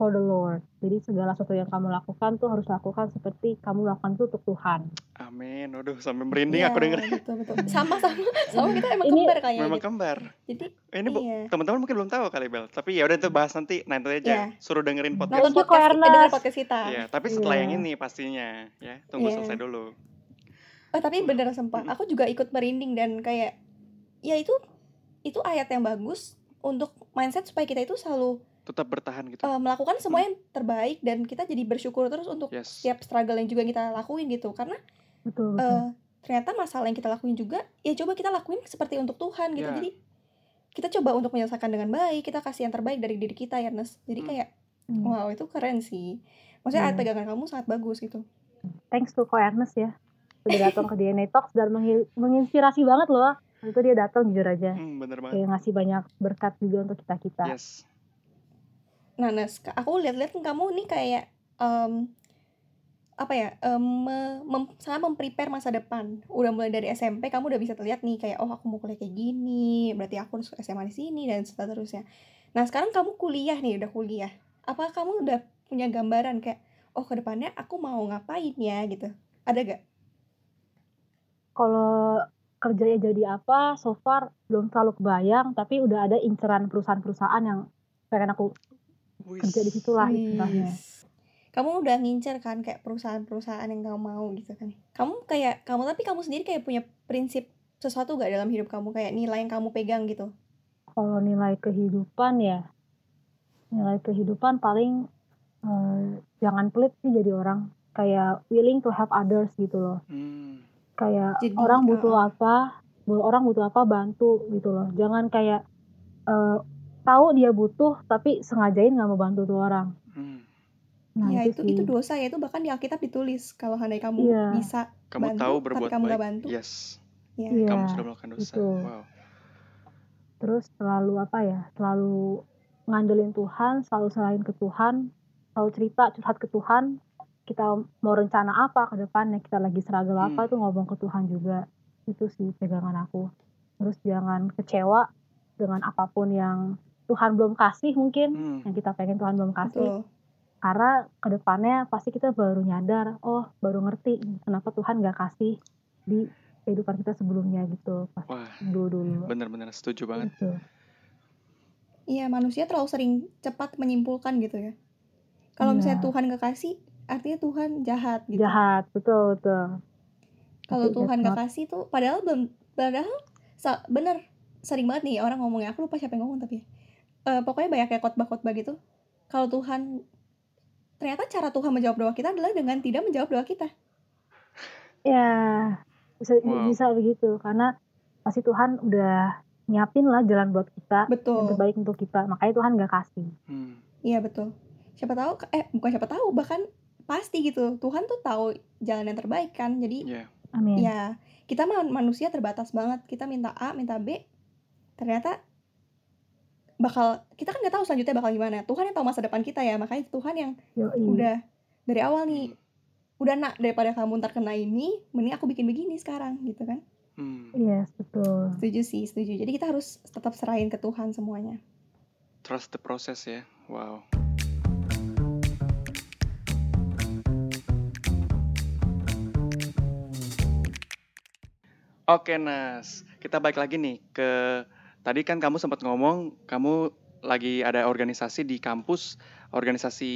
for the Lord. Jadi segala sesuatu yang kamu lakukan tuh harus lakukan seperti kamu lakukan itu untuk Tuhan. Amin. Waduh, sampai merinding Iya, aku denger. betul betul. Sama sama sama kita emang Ini kembar kayaknya Memang gitu. kembar. Jadi Eh, Ini bu, iya. teman-teman mungkin belum tahu kali Bel. Tapi ya udah itu bahas nanti nanti aja. Iya. Suruh dengerin podcast. Nonton podcast kita, dengar Ernest. podcast kita. Iya, tapi setelah yang Iya. ini pastinya ya. Tunggu Iya. selesai dulu. Oh, tapi bener Mm-mm. aku juga ikut merinding dan kayak ya itu itu ayat yang bagus untuk mindset supaya kita itu selalu Tetap bertahan gitu. eh, melakukan semua yang terbaik dan kita jadi bersyukur terus untuk Yes. setiap struggle yang juga kita lakuin gitu karena Betul, betul. eh, ternyata masalah yang kita lakuin juga ya coba kita lakuin seperti untuk Tuhan gitu Ya. jadi kita coba untuk menyelesaikan dengan baik kita kasih yang terbaik dari diri kita ya Nes jadi Hmm. kayak Hmm. wow itu keren sih maksudnya Iya. pegangan kamu sangat bagus gitu Thanks to Ko Ernest ya. Udah datang ke DNA Talks dan menginspirasi banget loh. Itu dia datang jujur aja. Hmm, bener banget. Kayak ngasih banyak berkat juga untuk kita-kita. Yes. Nes ka- aku lihat-lihat kan kamu nih kayak em, apa ya me- mem- sangat memprepare masa depan. Udah mulai dari SMP kamu udah bisa terlihat nih kayak oh aku mau kuliah kayak gini berarti aku harus SMA di sini dan seterusnya. Nah sekarang kamu kuliah nih udah kuliah. Apa kamu udah punya gambaran kayak oh ke depannya aku mau ngapain ya gitu? Ada gak Kalau kerjanya jadi apa, so far belum terlalu kebayang, tapi udah ada inceran perusahaan-perusahaan yang pengen aku kerja di Wis. situ lah istilahnya. Kamu udah ngincer kan kayak perusahaan-perusahaan yang kamu mau gitu kan. Kamu kayak kamu tapi kamu sendiri kayak punya prinsip sesuatu gak dalam hidup kamu kayak nilai yang kamu pegang gitu. Kalau nilai kehidupan ya, nilai kehidupan paling eh, jangan pelit sih jadi orang. Kayak willing to help others gitu loh. Hmm. Kayak Jadi, orang butuh uh-uh. apa, orang butuh apa bantu gitu loh. Jangan kayak eh, tahu dia butuh tapi sengajain nggak mau bantu tuh orang. Hmm. Nah ya itu, itu sih. itu dosa ya itu bahkan di Alkitab ditulis kalau handai kamu Iya. bisa Kamu bantu, tahu tapi berbuat kamu baik. gak bantu. Yes. ya. Iya. Kamu sudah melakukan dosa. itu. Wow. terus selalu apa ya selalu ngandelin Tuhan selalu serahin ke Tuhan selalu cerita curhat ke Tuhan kita mau rencana apa ke depannya kita lagi struggle apa Hmm. tuh ngomong ke Tuhan juga itu sih pegangan aku terus jangan kecewa dengan apa pun yang Tuhan belum kasih mungkin Hmm. yang kita pengen Tuhan belum kasih Betul. karena ke depannya pasti kita baru nyadar oh baru ngerti kenapa Tuhan nggak kasih di kehidupan kita sebelumnya gitu pas Wah, dulu dulu bener-bener setuju banget. gitu Iya, manusia terlalu sering cepat menyimpulkan gitu ya. Kalau misalnya Iya. Tuhan gak kasih, artinya Tuhan jahat gitu. jahat betul betul Kalau Tuhan gak kasih tuh, padahal belum, padahal bener sering banget nih orang ngomongnya. Aku lupa siapa yang ngomong tapi, Eh, pokoknya banyak kayak khotbah-khotbah gitu. Kalau Tuhan, ternyata cara Tuhan menjawab doa kita adalah dengan tidak menjawab doa kita. ya bisa Wow. bisa begitu karena pasti Tuhan udah nyiapin lah jalan buat kita yang Betul. terbaik untuk kita makanya Tuhan gak kasih Hmm. Iya betul. Siapa tahu, eh bukan siapa tahu, bahkan pasti gitu. Tuhan tuh tahu jalan yang terbaik kan. Jadi Iya. amin ya kita man- manusia terbatas banget. Kita minta A, minta B, ternyata bakal kita kan nggak tahu selanjutnya bakal gimana. Tuhan yang tahu masa depan kita ya. Makanya Tuhan yang Yoi. udah dari awal nih udah nak daripada kamu ntar kena ini, mending aku bikin begini sekarang gitu kan. Hmm. yes betul Setuju sih, setuju. Jadi kita harus tetap serahin ke Tuhan semuanya. Trust the process ya. Wow. Oke Nas, kita balik lagi nih ke tadi kan kamu sempat ngomong kamu lagi ada organisasi di kampus, organisasi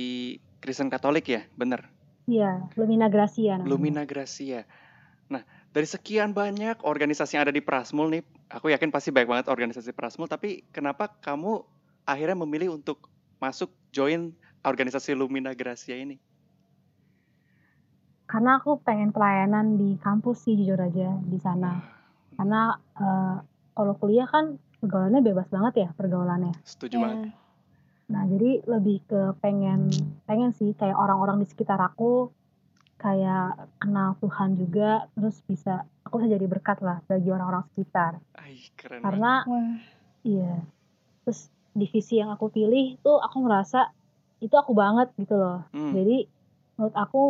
Kristen Katolik ya, bener? iya Lumina Gracia namanya. Lumina Gracia. Nah, dari sekian banyak organisasi yang ada di Prasmul nih, aku yakin pasti banyak banget organisasi Prasmul, tapi kenapa kamu akhirnya memilih untuk masuk join organisasi Lumina Gracia ini? karena aku pengen pelayanan di kampus sih jujur aja di sana karena eh, kalau kuliah kan pergaulannya bebas banget ya pergaulannya Setuju banget. Ya. Nah, jadi lebih ke pengen pengen sih kayak orang-orang di sekitar aku kayak kenal Tuhan juga, terus bisa aku bisa jadi berkat lah bagi orang-orang sekitar. Ay, keren banget. Karena Wah, iya. Terus divisi yang aku pilih tuh aku ngerasa itu aku banget gitu loh. Hmm, Jadi menurut aku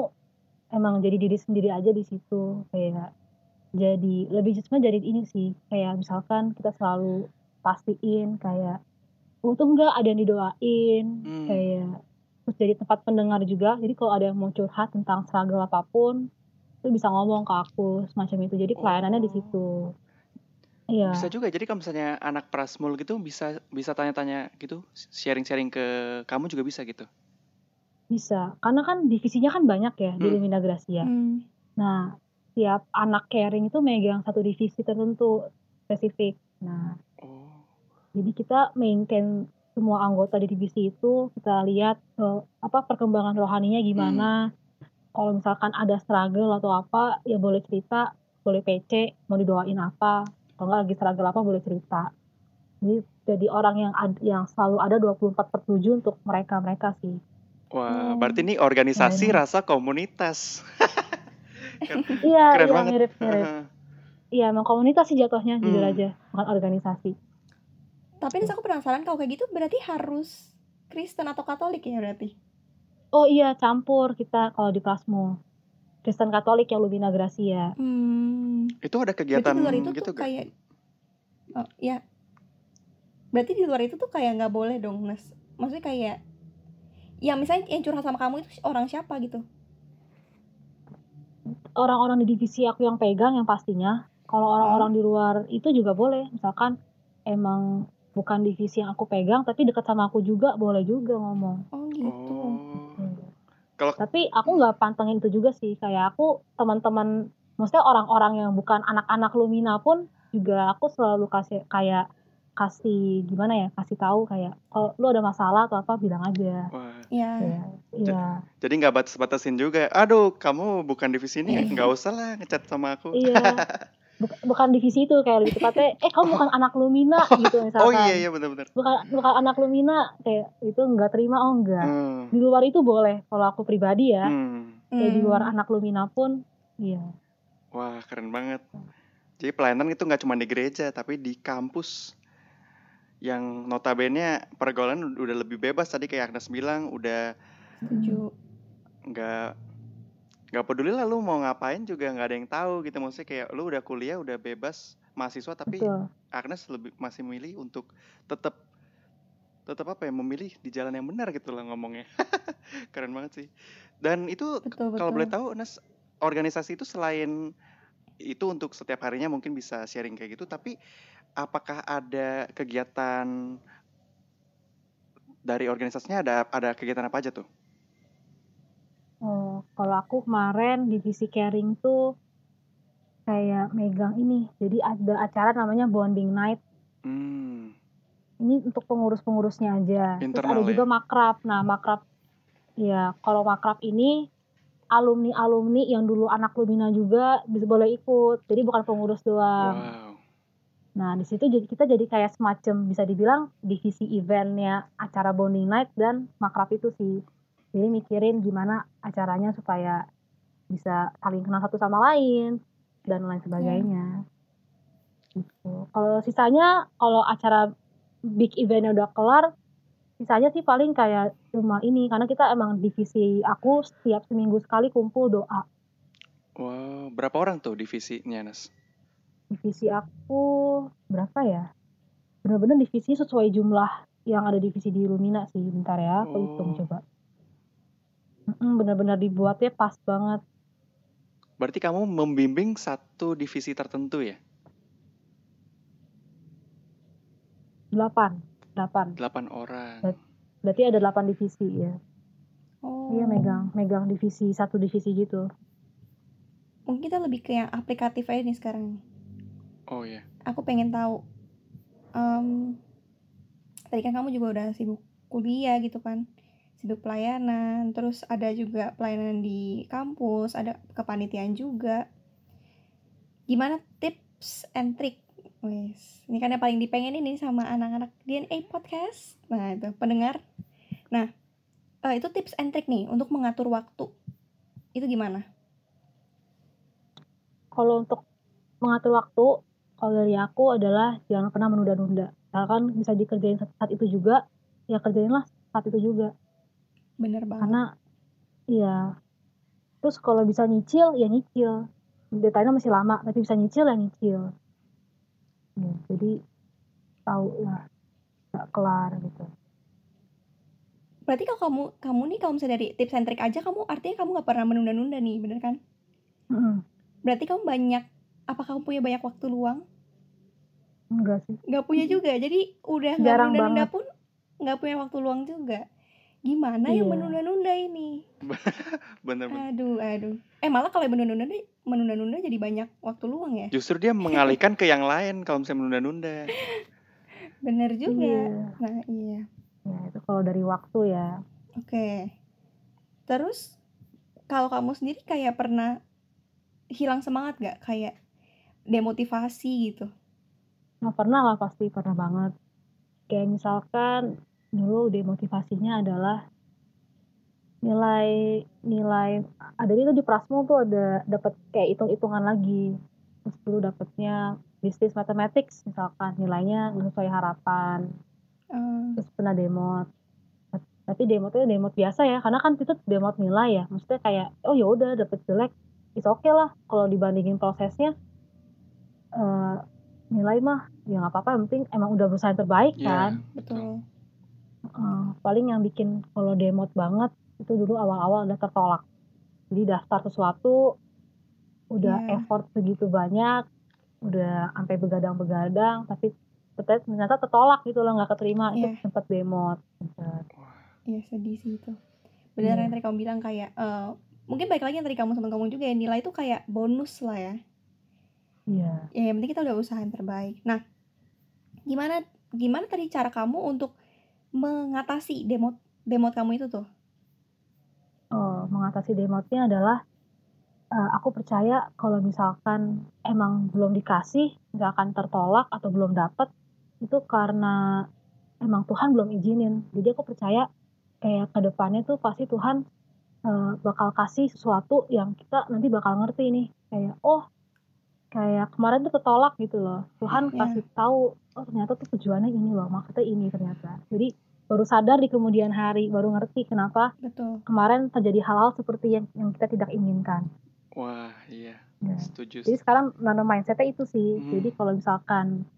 emang jadi diri sendiri aja di situ kayak jadi lebih sebenarnya jadi ini sih kayak misalkan kita selalu pastiin kayak untung nggak ada yang didoain Hmm. kayak terus jadi tempat pendengar juga jadi kalau ada yang mau curhat tentang struggle apa pun itu bisa ngomong ke aku semacam itu jadi pelayanannya di Oh. situ iya Bisa juga. Jadi kalau misalnya anak Prasmul gitu bisa bisa tanya-tanya gitu, sharing-sharing ke kamu juga bisa gitu. bisa karena kan divisinya kan banyak ya di Hmm. Lumina Gracia Hmm. nah tiap anak caring itu megang satu divisi tertentu spesifik nah. Jadi kita maintain semua anggota di divisi itu kita lihat eh, apa perkembangan rohaninya gimana. Kalau misalkan ada struggle atau apa ya boleh cerita, boleh PC, mau didoain apa. Kalau nggak lagi struggle apa boleh cerita. Jadi jadi orang yang ad- yang selalu ada 24 per 7 untuk mereka-mereka sih. Wah, Oh. berarti ini organisasi Keren. rasa komunitas. Iya, Keren iya banget. mirip-mirip. Iya, emang komunitas sih jatuhnya jujur Hmm. aja, bukan organisasi. Tapi Nis aku penasaran kalau kayak gitu berarti harus Kristen atau Katolik ya berarti? Oh iya, campur kita kalau di Plasmo. Kristen Katolik yang Lumina Gracia. Hmm. Itu ada Berarti kegiatan di luar itu gitu tuh gak? kayak oh ya. Berarti di luar itu tuh kayak nggak boleh dong, Nes. Maksudnya kayak ya misalnya yang curhat sama kamu itu orang siapa gitu. orang-orang di divisi aku yang pegang yang pastinya kalau orang-orang di luar itu juga boleh misalkan emang bukan divisi yang aku pegang tapi dekat sama aku juga boleh juga ngomong Oh gitu. Oh. Hmm. Kalau tapi aku nggak pantengin itu juga sih kayak aku teman-teman maksudnya orang-orang yang bukan anak-anak Lumina pun juga aku selalu kasih kayak kasih gimana ya kasih tahu kayak kalau lu ada masalah atau apa bilang aja wah, Ya. ya iya jadi nggak batas-batasin juga. Aduh, kamu bukan divisi ini, Iya. nggak usah lah ngechat sama aku. iya Buk- bukan divisi itu kayak lebih tepatnya eh kamu bukan anak Lumina gitu misalkan oh iya iya benar-benar. bukan bukan anak Lumina kayak itu nggak terima oh enggak Hmm. di luar itu boleh kalau aku pribadi ya Hmm. kayak di luar Hmm. anak Lumina pun iya Wah, keren banget. Jadi pelayanan itu nggak cuma di gereja, tapi di kampus yang notabene pergaulan udah lebih bebas tadi kayak Agnes bilang udah Setuju. nggak nggak peduli lah lu mau ngapain juga nggak ada yang tahu gitu. Maksudnya kayak lu udah kuliah udah bebas mahasiswa tapi betul. Agnes lebih masih milih untuk tetap tetap apa ya memilih di jalan yang benar gitu lah ngomongnya. Keren banget sih. Dan itu kalau boleh tahu Agnes organisasi itu selain itu untuk setiap harinya mungkin bisa sharing kayak gitu tapi apakah ada kegiatan dari organisasinya ada ada kegiatan apa aja tuh kalau aku kemarin divisi caring tuh kayak megang ini jadi ada acara namanya bonding night. Hmm. Ini untuk pengurus-pengurusnya aja. Terus Internal ada ya? juga makrab. Nah makrab ya kalau makrab ini alumni alumni yang dulu anak Lumina juga bisa boleh ikut. Jadi bukan pengurus doang. Wow. Nah, di situ jadi kita jadi kayak semacam bisa dibilang divisi eventnya acara bonding night dan makrab itu sih. Jadi mikirin gimana acaranya supaya bisa saling kenal satu sama lain dan lain sebagainya. Gitu. Kalau sisanya kalau acara big eventnya udah kelar, sisanya sih paling kayak cuma ini karena kita emang divisi aku setiap seminggu sekali kumpul doa. wow berapa orang tuh divisinya Nas divisi aku berapa ya? Bener-bener divisi sesuai jumlah yang ada divisi di Lumina sih. Bentar ya, aku hitung Oh. coba. Mm-mm, Bener-bener dibuatnya pas banget. Berarti kamu membimbing satu divisi tertentu ya? Delapan, delapan. Delapan orang. Berarti ada delapan divisi ya. Oh. Iya megang, megang divisi satu divisi gitu. Mungkin kita lebih ke yang aplikatif aja nih sekarang. Oh iya. Aku pengen tahu. em, tadi kan kamu juga udah sibuk kuliah gitu kan, sibuk pelayanan, terus ada juga pelayanan di kampus, ada kepanitiaan juga. Gimana tips and trick? Wes, ini kan yang paling dipengen ini sama anak-anak DNA podcast. Nah itu pendengar. Nah eh, itu tips and trick nih untuk mengatur waktu. Itu gimana? Kalau untuk mengatur waktu, kalau dari aku adalah jangan pernah menunda-nunda. Misalkan bisa dikerjain saat itu juga, ya kerjainlah saat itu juga. Bener banget. Karena, iya. Terus kalau bisa nyicil, ya nyicil. deadline masih lama tapi bisa nyicil ya nyicil ya, jadi tahu lah nggak kelar gitu Berarti kalau kamu kamu nih kalau misalnya dari tips and trick aja kamu artinya kamu nggak pernah menunda-nunda nih, bener kan? Berarti kamu banyak apa kamu punya banyak waktu luang? enggak sih Nggak punya juga. Jadi udah nggak menunda-nunda pun nggak punya waktu luang juga. Gimana yang Iya. menunda-nunda ini? Bener-bener. Aduh, aduh. Eh malah kalau yang menunda-nunda deh- menunda-nunda jadi banyak waktu luang ya? Justru dia mengalihkan ke yang lain kalau misalnya menunda-nunda. Bener juga. Iya. Nah, iya. ya itu kalau dari waktu ya Oke. Terus kalau kamu sendiri kayak pernah hilang semangat gak? Kayak demotivasi gitu? nah pernah lah pasti pernah banget kayak misalkan dulu demotivasinya adalah nilai nilai ada itu di Prasmo tuh ada dapat kayak hitung-hitungan lagi. Terus dulu dapatnya bisnis mathematics misalkan nilainya nggak sesuai harapan. Eh, terus pernah demot. Tapi demotnya demot biasa ya karena kan itu demot nilai ya. Maksudnya kayak oh ya udah dapet jelek is oke lah. Kalau dibandingin prosesnya eh, nilai mah ya nggak apa-apa yang penting emang udah berusaha yang terbaik Iya, kan. betul. Eh, paling yang bikin kalau demot banget itu dulu awal-awal udah tertolak jadi daftar sesuatu udah Iya. effort segitu banyak udah sampai begadang-begadang tapi ternyata ternyata tertolak gitu loh nggak keterima itu Iya. sempat demot sempet. Iya sedih sih itu. Benar Iya. yang tadi kamu bilang kayak eh, mungkin baik lagi yang tadi kamu sama kamu juga ya nilai itu kayak bonus lah ya. iya Ya yang penting kita udah usaha yang terbaik. Nah, gimana gimana tadi cara kamu untuk mengatasi demot demot kamu itu tuh? eh, mengatasi demotnya adalah eh, aku percaya kalau misalkan emang belum dikasih nggak akan tertolak atau belum dapat itu karena emang Tuhan belum izinin jadi aku percaya kayak ke depannya tuh pasti Tuhan eh, bakal kasih sesuatu yang kita nanti bakal ngerti nih kayak oh kayak kemarin tuh tertolak gitu loh Tuhan Iya. kasih tahu oh ternyata tuh tujuannya ini loh maksudnya ini ternyata jadi baru sadar di kemudian hari baru ngerti kenapa Betul. kemarin terjadi hal-hal seperti yang yang kita tidak inginkan. Wah, iya. Ya. Setuju. Jadi sekarang nanam mindsetnya itu sih. Hmm. Jadi kalau misalkan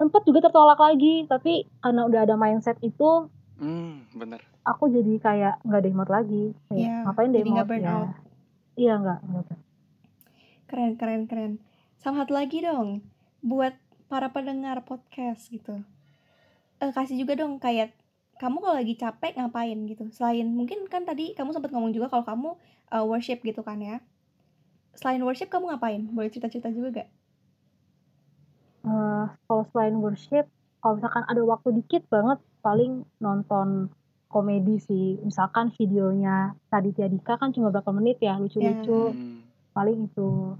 sempat juga tertolak lagi, tapi karena udah ada mindset itu, Hmm, bener. aku jadi kayak nggak demot lagi. Kayak, Iya, ngapain burn ya? Iya nggak. Keren keren keren. Sama satu lagi dong buat para pendengar podcast gitu. Eh kasih juga dong kayak kamu kalau lagi capek ngapain gitu. Selain mungkin kan tadi kamu sempat ngomong juga kalau kamu eh, worship gitu kan ya. Selain worship kamu ngapain? Boleh cerita-cerita juga gak? Eh, kalau selain worship, kalau misalkan ada waktu dikit banget, paling nonton komedi sih. Misalkan videonya Raditya Dika kan cuma berapa menit ya, lucu-lucu. Hmm. paling itu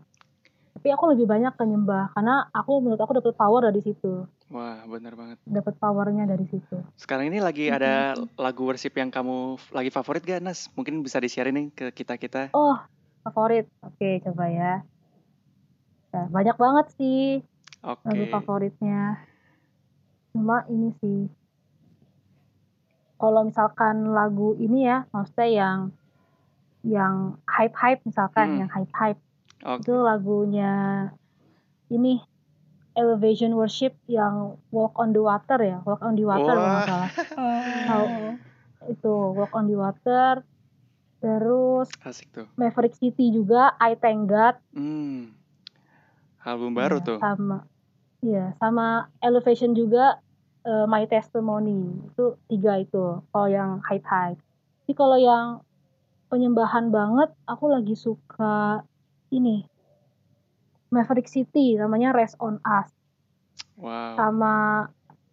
tapi aku lebih banyak ke nyembah karena aku menurut aku dapat power dari situ Wah, bener banget. dapat powernya dari situ Sekarang ini lagi ada lagu worship yang kamu lagi favorit gak, Nas? Mungkin bisa di-share nih ke kita-kita. oh favorit oke coba ya Nah, banyak banget sih Oke. lagu favoritnya cuma ini sih kalau misalkan lagu ini ya maksudnya yang yang hype hype misalkan Hmm. yang hype hype Oke. itu lagunya ini Elevation Worship yang Walk on the Water ya Walk on the Water kalau nggak salah Oh. itu Walk on the Water terus Asik tuh. Maverick City juga I Thank God Hmm. Album baru Iya, tuh. sama iya sama Elevation juga eh, My Testimony itu tiga itu kalau yang hype hype tapi kalau yang penyembahan banget aku lagi suka ini Maverick City namanya Rest on Us Wow. sama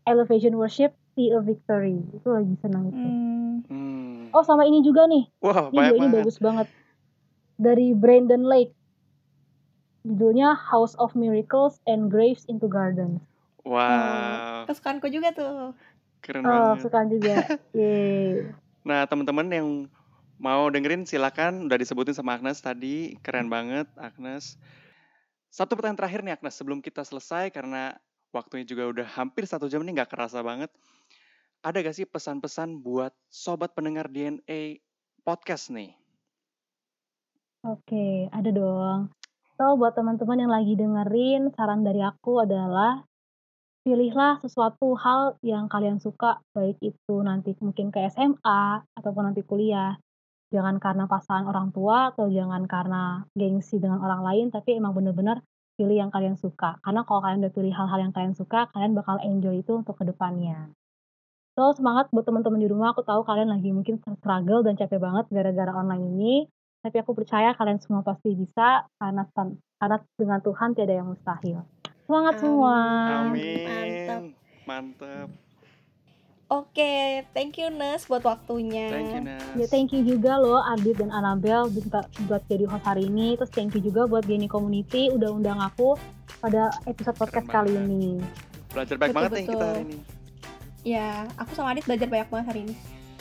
Elevation Worship See a Victory itu lagi senang itu Hmm. Hmm. oh sama ini juga nih Wah, ini banyak ini banget. bagus banget dari Brandon Lake judulnya House of Miracles and Graves into Gardens Wow, Kesukaanku juga tuh. keren oh banget. suka juga Yeay. Nah, teman-teman yang mau dengerin silakan udah disebutin sama Agnes tadi, keren banget Agnes. Satu pertanyaan terakhir nih Agnes sebelum kita selesai karena waktunya juga udah hampir satu jam nih nggak kerasa banget. Ada gak sih pesan-pesan buat sobat pendengar DNA podcast nih? Oke, ada dong. So, buat teman-teman yang lagi dengerin, saran dari aku adalah pilihlah sesuatu hal yang kalian suka, baik itu nanti mungkin ke SMA ataupun nanti kuliah. Jangan karena pasangan orang tua atau jangan karena gengsi dengan orang lain, tapi emang bener-bener pilih yang kalian suka. Karena kalau kalian udah pilih hal-hal yang kalian suka, kalian bakal enjoy itu untuk ke depannya. So, semangat buat teman-teman di rumah. Aku tahu kalian lagi mungkin struggle dan capek banget gara-gara online ini. Tapi aku percaya kalian semua pasti bisa karena karena dengan Tuhan tiada yang mustahil. Semangat Amin. semua. Amin. Mantap. Mantep. Oke, thank you Nes buat waktunya. Thank you. Ya, thank you juga loh Adit dan Anabel buat, buat jadi host hari ini. Terus thank you juga buat Geni Community udah undang aku pada episode podcast Keren kali banget. ini. Belajar baik Betul, banget nih kita hari ini. Ya, aku sama Adit belajar banyak banget hari ini.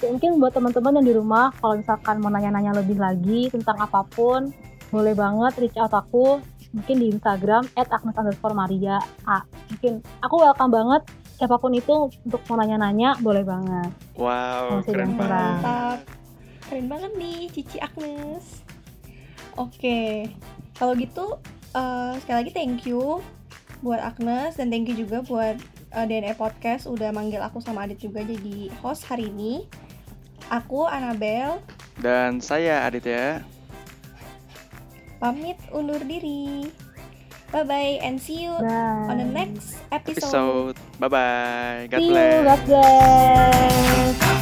Ya, mungkin buat teman-teman yang di rumah, kalau misalkan mau nanya-nanya lebih lagi tentang apa pun, boleh banget reach out aku mungkin di Instagram at Agnes underscore Maria A. Mungkin aku welcome banget siapa pun itu untuk mau nanya-nanya boleh banget. Wow, Masih keren banget. Mantap. Keren banget nih Cici Agnes. Oke, kalau gitu eh, sekali lagi thank you buat Agnes dan thank you juga buat eh, DNE Podcast udah manggil aku sama Adit juga jadi host hari ini. Aku Anabel Dan saya Aditya. pamit undur diri. Bye bye and see you Bye. on the next episode. Episode. Bye bye. God See you, bless. God bless.